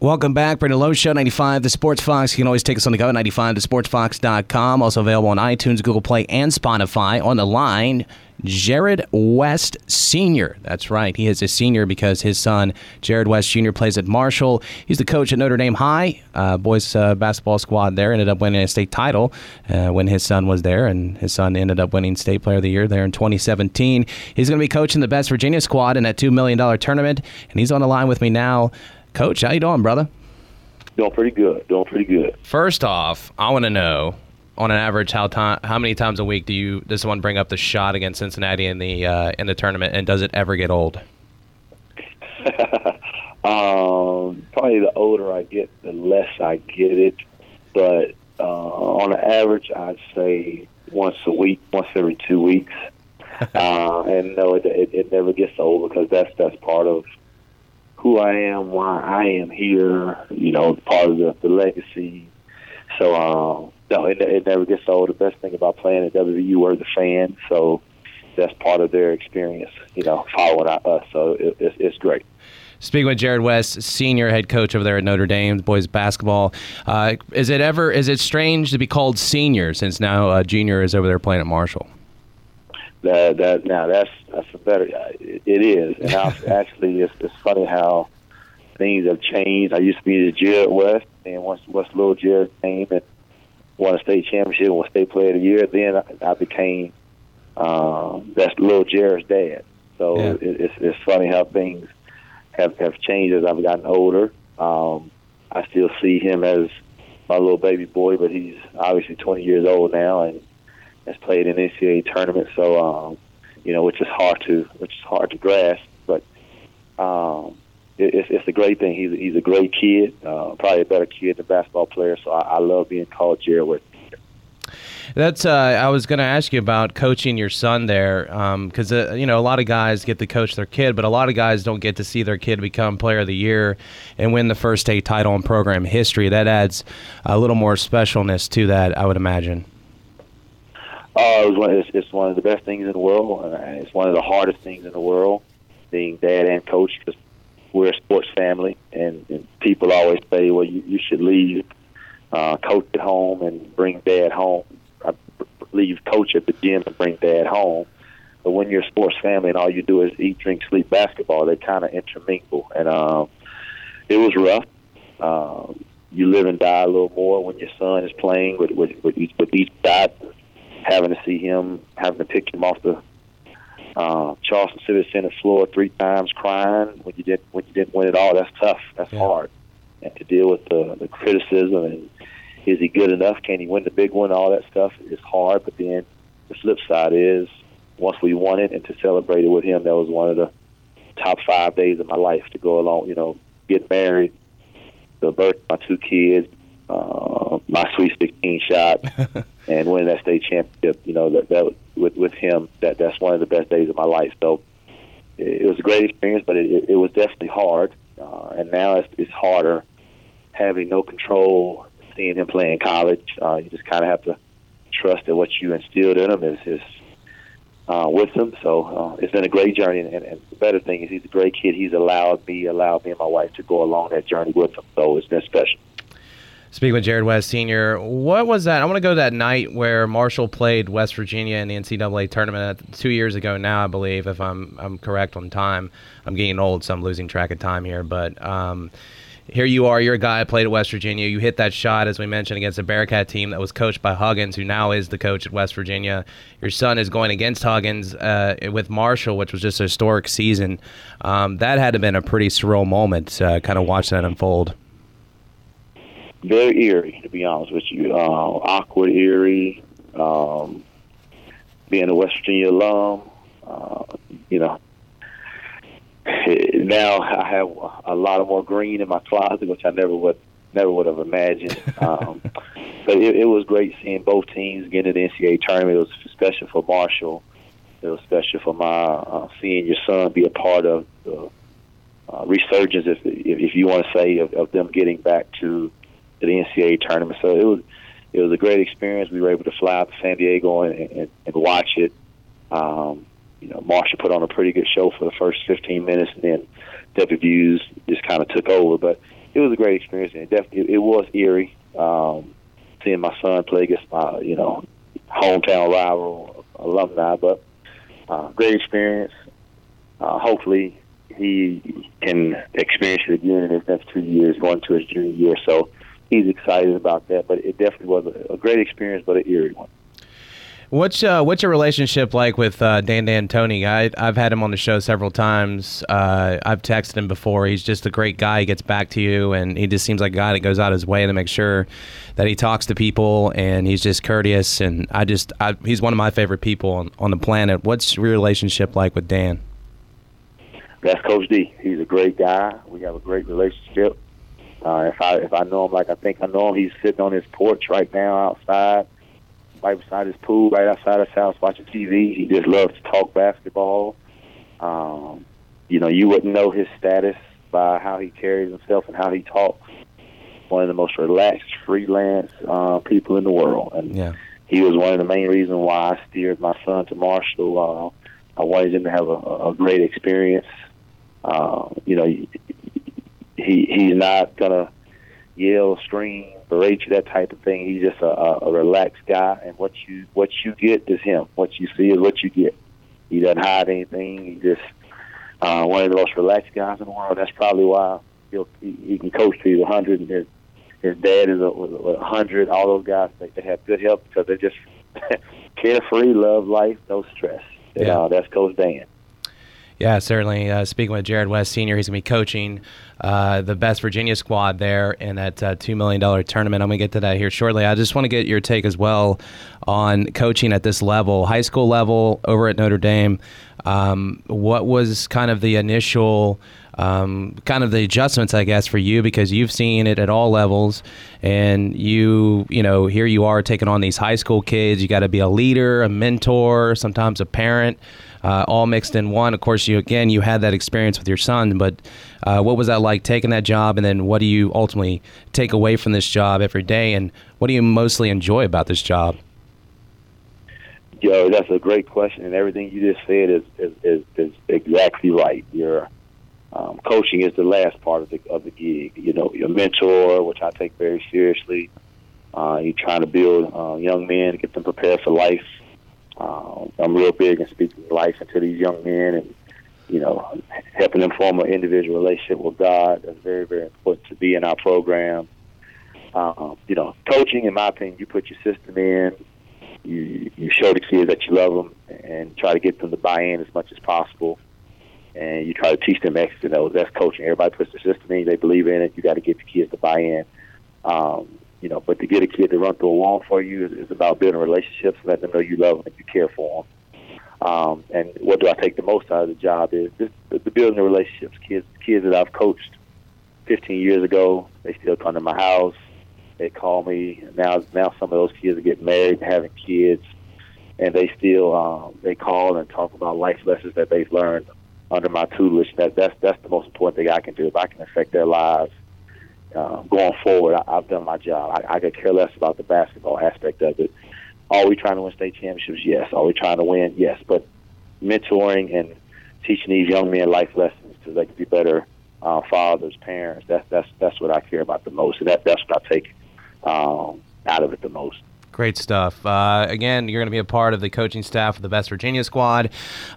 Welcome back. Brandon Lowe Show 95 The Sports Fox. You can always take us on the go at 95thesportsfox.com. Also available on iTunes, Google Play, and Spotify. On the line, Jared West Sr. That's right. He is a senior because his son, Jared West Jr., plays at Marshall. He's the coach at Notre Dame High. Uh, boys uh, basketball squad there ended up winning a state title uh, when his son was there, and his son ended up winning State Player of the Year there in 2017. He's going to be coaching the Best Virginia squad in that $2 million tournament, and he's on the line with me now. Coach, how you doing, brother? Doing pretty good. Doing pretty good. First off, I want to know, on an average, how time, how many times a week do you does someone bring up the shot against Cincinnati in the uh, in the tournament, and does it ever get old? um, probably the older I get, the less I get it. But uh, on average, I'd say once a week, once every two weeks. uh, and no, it, it, it never gets old because that's that's part of who I am, why I am here, you know, part of the, the legacy. So, um, no, it, it never gets old. The best thing about playing at WVU were the fans, so that's part of their experience, you know, following us. So it, it's, it's great. Speaking with Jared West, senior head coach over there at Notre Dame, boys basketball, uh, is it ever is it strange to be called senior since now uh, junior is over there playing at Marshall? That that now that's that's a better. It, it is, and I, actually, it's it's funny how things have changed. I used to be the Jared West, and once once little Jared came and won a state championship and was state player of the year, then I, I became um, that's little Jared's dad. So yeah. it, it's it's funny how things have have changed as I've gotten older. Um, I still see him as my little baby boy, but he's obviously 20 years old now, and has played in NCAA tournaments. So, um, you know, which is hard to which is hard to grasp, but um, it, it's, it's a great thing. He's he's a great kid, uh, probably a better kid than basketball player. So I, I love being called Jared with. That's. Uh, I was going to ask you about coaching your son there, because um, uh, you know a lot of guys get to coach their kid, but a lot of guys don't get to see their kid become Player of the Year and win the first state title in program history. That adds a little more specialness to that, I would imagine. Uh, it was one, it's, it's one of the best things in the world. Uh, it's one of the hardest things in the world, being dad and coach, because we're a sports family, and, and people always say, well, you, you should leave uh, coach at home and bring dad home. I leave coach at the gym and bring dad home. But when you're a sports family and all you do is eat, drink, sleep, basketball, they kind of intermingle. And um, it was rough. Um, you live and die a little more when your son is playing with with, with each with each dot having to see him, having to pick him off the uh, Charleston Civic Center floor three times, crying when you didn't when you didn't win it all. That's tough. That's yeah. hard, and to deal with the, the criticism and is he good enough? Can he win the big one? All that stuff is hard. But then the flip side is once we won it and to celebrate it with him, that was one of the top five days of my life to go along. You know, get married, the birth of my two kids, uh, my Sweet 16 shot, and winning that state championship. You know that that with with him that that's one of the best days of my life. So it, it was a great experience, but it, it, was definitely hard. Uh, and now it's, it's harder having no control, seeing him play in college. Uh, you just kind of have to trust that what you instilled in him is is uh, with him. So uh, it's been a great journey, and, and the better thing is he's a great kid. He's allowed me, allowed me and my wife to go along that journey with him. So it's been special. Speaking with Jared West Sr., what was that? I want to go that night where Marshall played West Virginia in the NCAA tournament two years ago now, I believe, if I'm I'm correct on time. I'm getting old, so I'm losing track of time here. But um, here you are, you're a guy played at West Virginia. You hit that shot, as we mentioned, against a Bearcat team that was coached by Huggins, who now is the coach at West Virginia. Your son is going against Huggins uh, with Marshall, which was just a historic season. Um, that had to have been a pretty surreal moment, uh, kind of watch that unfold very eerie, to be honest with you. Uh, awkward, eerie. Um, being a West Virginia alum, uh, you know, now I have a lot of more green in my closet, which I never would never would have imagined. Um, but it, it was great seeing both teams get into the NCAA tournament. It was special for Marshall. It was special for my uh, seeing your son be a part of the uh, resurgence, if if you want to say, of, of them getting back to the NCAA tournament. So it was it was a great experience. We were able to fly out to San Diego and, and, and watch it. Um, you know, Marshall put on a pretty good show for the first 15 minutes, and then WVU's just kind of took over. But it was a great experience, and it definitely it was eerie. Um, seeing my son play against my you know hometown rival alumni, but uh, great experience. Uh, hopefully, he can experience it again in his next two years, going to his junior year. So he's excited about that. But it definitely was a, a great experience, but an eerie one. What's uh, what's your relationship like with uh, Dan D'Antoni? I I've had him on the show several times. Uh, I've texted him before. He's just a great guy. He gets back to you, and he just seems like a guy that goes out his way to make sure that he talks to people, and he's just courteous. And I just I, he's one of my favorite people on, on the planet. What's your relationship like with Dan? That's Coach D. He's a great guy. We have a great relationship. Uh, if I if I know him like I think I know him, he's sitting on his porch right now outside right beside his pool, right outside his house, watching TV. He just loves to talk basketball. Um, you know, you wouldn't know his status by how he carries himself and how he talks. One of the most relaxed, freelance uh, people in the world, and yeah. he was one of the main reasons why I steered my son to Marshall. Uh, I wanted him to have a, a great experience. Uh, you know, he he's not gonna yell, scream, berate you, that type of thing. He's just a, a, relaxed guy, and what you what you get is him. What you see is what you get. He doesn't hide anything. He just uh, one of the most relaxed guys in the world. That's probably why he'll, he, he can coach to a hundred, and his his dad is a, a hundred. All those guys they, they have good health because they're just carefree, love life, no stress. Yeah. Uh, that's Coach Dan. Yeah, certainly. Uh, speaking with Jared West Sr., he's going to be coaching uh, the best Virginia squad there in that uh, $2 million tournament. I'm going to get to that here shortly. I just want to get your take as well on coaching at this level, high school level over at Notre Dame. Um, what was kind of the initial. Um, kind of the adjustments, I guess, for you because you've seen it at all levels, and you, you know, here you are taking on these high school kids. You got to be a leader, a mentor, sometimes a parent uh, all mixed in one. Of course, you again you had that experience with your son, but uh, what was that like taking that job, and then what do you ultimately take away from this job every day, and what do you mostly enjoy about this job? Yo, that's a great question, and everything you just said is is, is, is exactly right. Your um, coaching is the last part of the of the gig. You know, your mentor, which I take very seriously. Uh, you're trying to build uh, young men, get them prepared for life uh, I'm real big in speaking life into these young men and, you know, helping them form an individual relationship with God. That's very, very important to be in our program. Um, you know, coaching, in my opinion, you put your system in, you you show the kids that you love them, and try to get them to buy in as much as possible. And you try to teach them X to know that's coaching. Everybody puts their system in, they believe in it. You got to get the kids to buy in. Um, you know, but to get a kid to run through a wall for you is, is about building relationships, letting them know you love them and you care for them. Um, and what do I take the most out of the job is this, the, building the relationships. Kids, kids that I've coached 15 years ago, they still come to my house. They call me. Now, now some of those kids are getting married, having kids, and they still um, they call and talk about life lessons that they've learned under my tutelage. That that's that's the most important thing I can do. If I can affect their lives uh, going forward, I, I've done my job. I, I could care less about the basketball aspect of it. Are we trying to win state championships? Yes. Are we trying to win? Yes. But mentoring and teaching these young men life lessons so they can be better uh, fathers, parents. That's that's that's what I care about the most, and that that's what I take um, out of it the most. Great stuff. Uh, again, you're going to be a part of the coaching staff of the Best Virginia squad.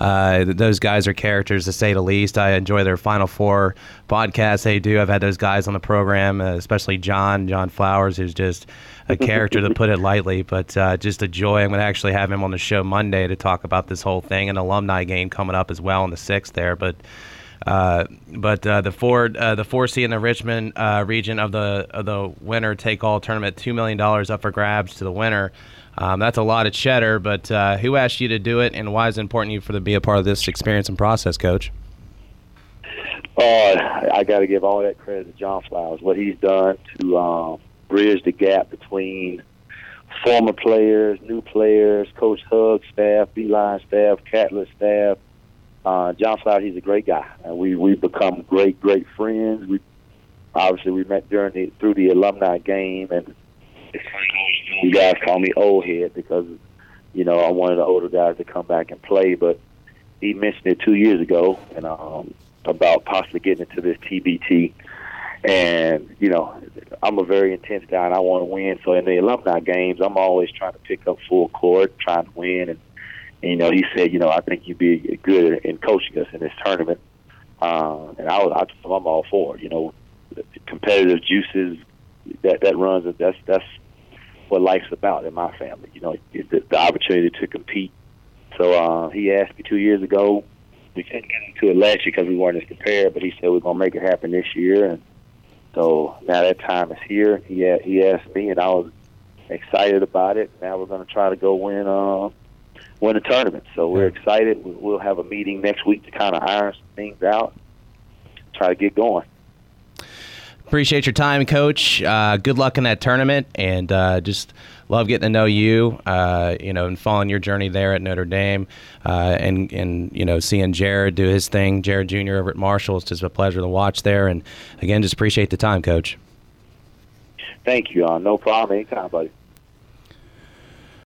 Uh, those guys are characters, to say the least. I enjoy their Final Four podcast they do. I've had those guys on the program, uh, especially John, John Flowers, who's just a character, to put it lightly, but uh, just a joy. I'm going to actually have him on the show Monday to talk about this whole thing. An alumni game coming up as well on the 6th there, but – but uh, the four uh, the four C in the Richmond uh, region of the of the winner take all tournament, two million dollars up for grabs to the winner. Um, that's a lot of cheddar. But uh, who asked you to do it, and why is it important you for to be a part of this experience and process, Coach? I got to give all that credit to John Flowers. What he's done to um, bridge the gap between former players, new players, Coach Hug staff, Beilein staff, Catlett staff, uh, John Flower, he's a great guy, and we we become great great friends. We obviously we met during the through the alumni game, and you guys call me old head because you know one of the older guys to come back and play. But he mentioned it two years ago, and um, about possibly getting into this TBT, And you know, I'm a very intense guy, and I want to win. So in the alumni games, I'm always trying to pick up full court, trying to win. And, and you know, he said, you know, I think you'd be good in coaching us in this tournament. Uh, and I was, I I'm all for it. You know, competitive juices that that runs. That's that's what life's about in my family. You know, the, the opportunity to compete. So uh, he asked me two years ago. We couldn't get into it last year because we weren't as prepared, but he said we're gonna make it happen this year. And so now that time is here. He he asked me, and I was excited about it. Now we're gonna try to go win uh, win a tournament. So we're excited. We'll have a meeting next week to kind of iron some things out, try to get going. Appreciate your time, Coach. Uh, good luck in that tournament, and uh, just love getting to know you. Uh, you know, and following your journey there at Notre Dame, uh, and and you know, seeing Jared do his thing, Jared Jr. over at Marshall. It's just a pleasure to watch there. And again, just appreciate the time, Coach. Thank you. Uh, no problem. Anytime, buddy.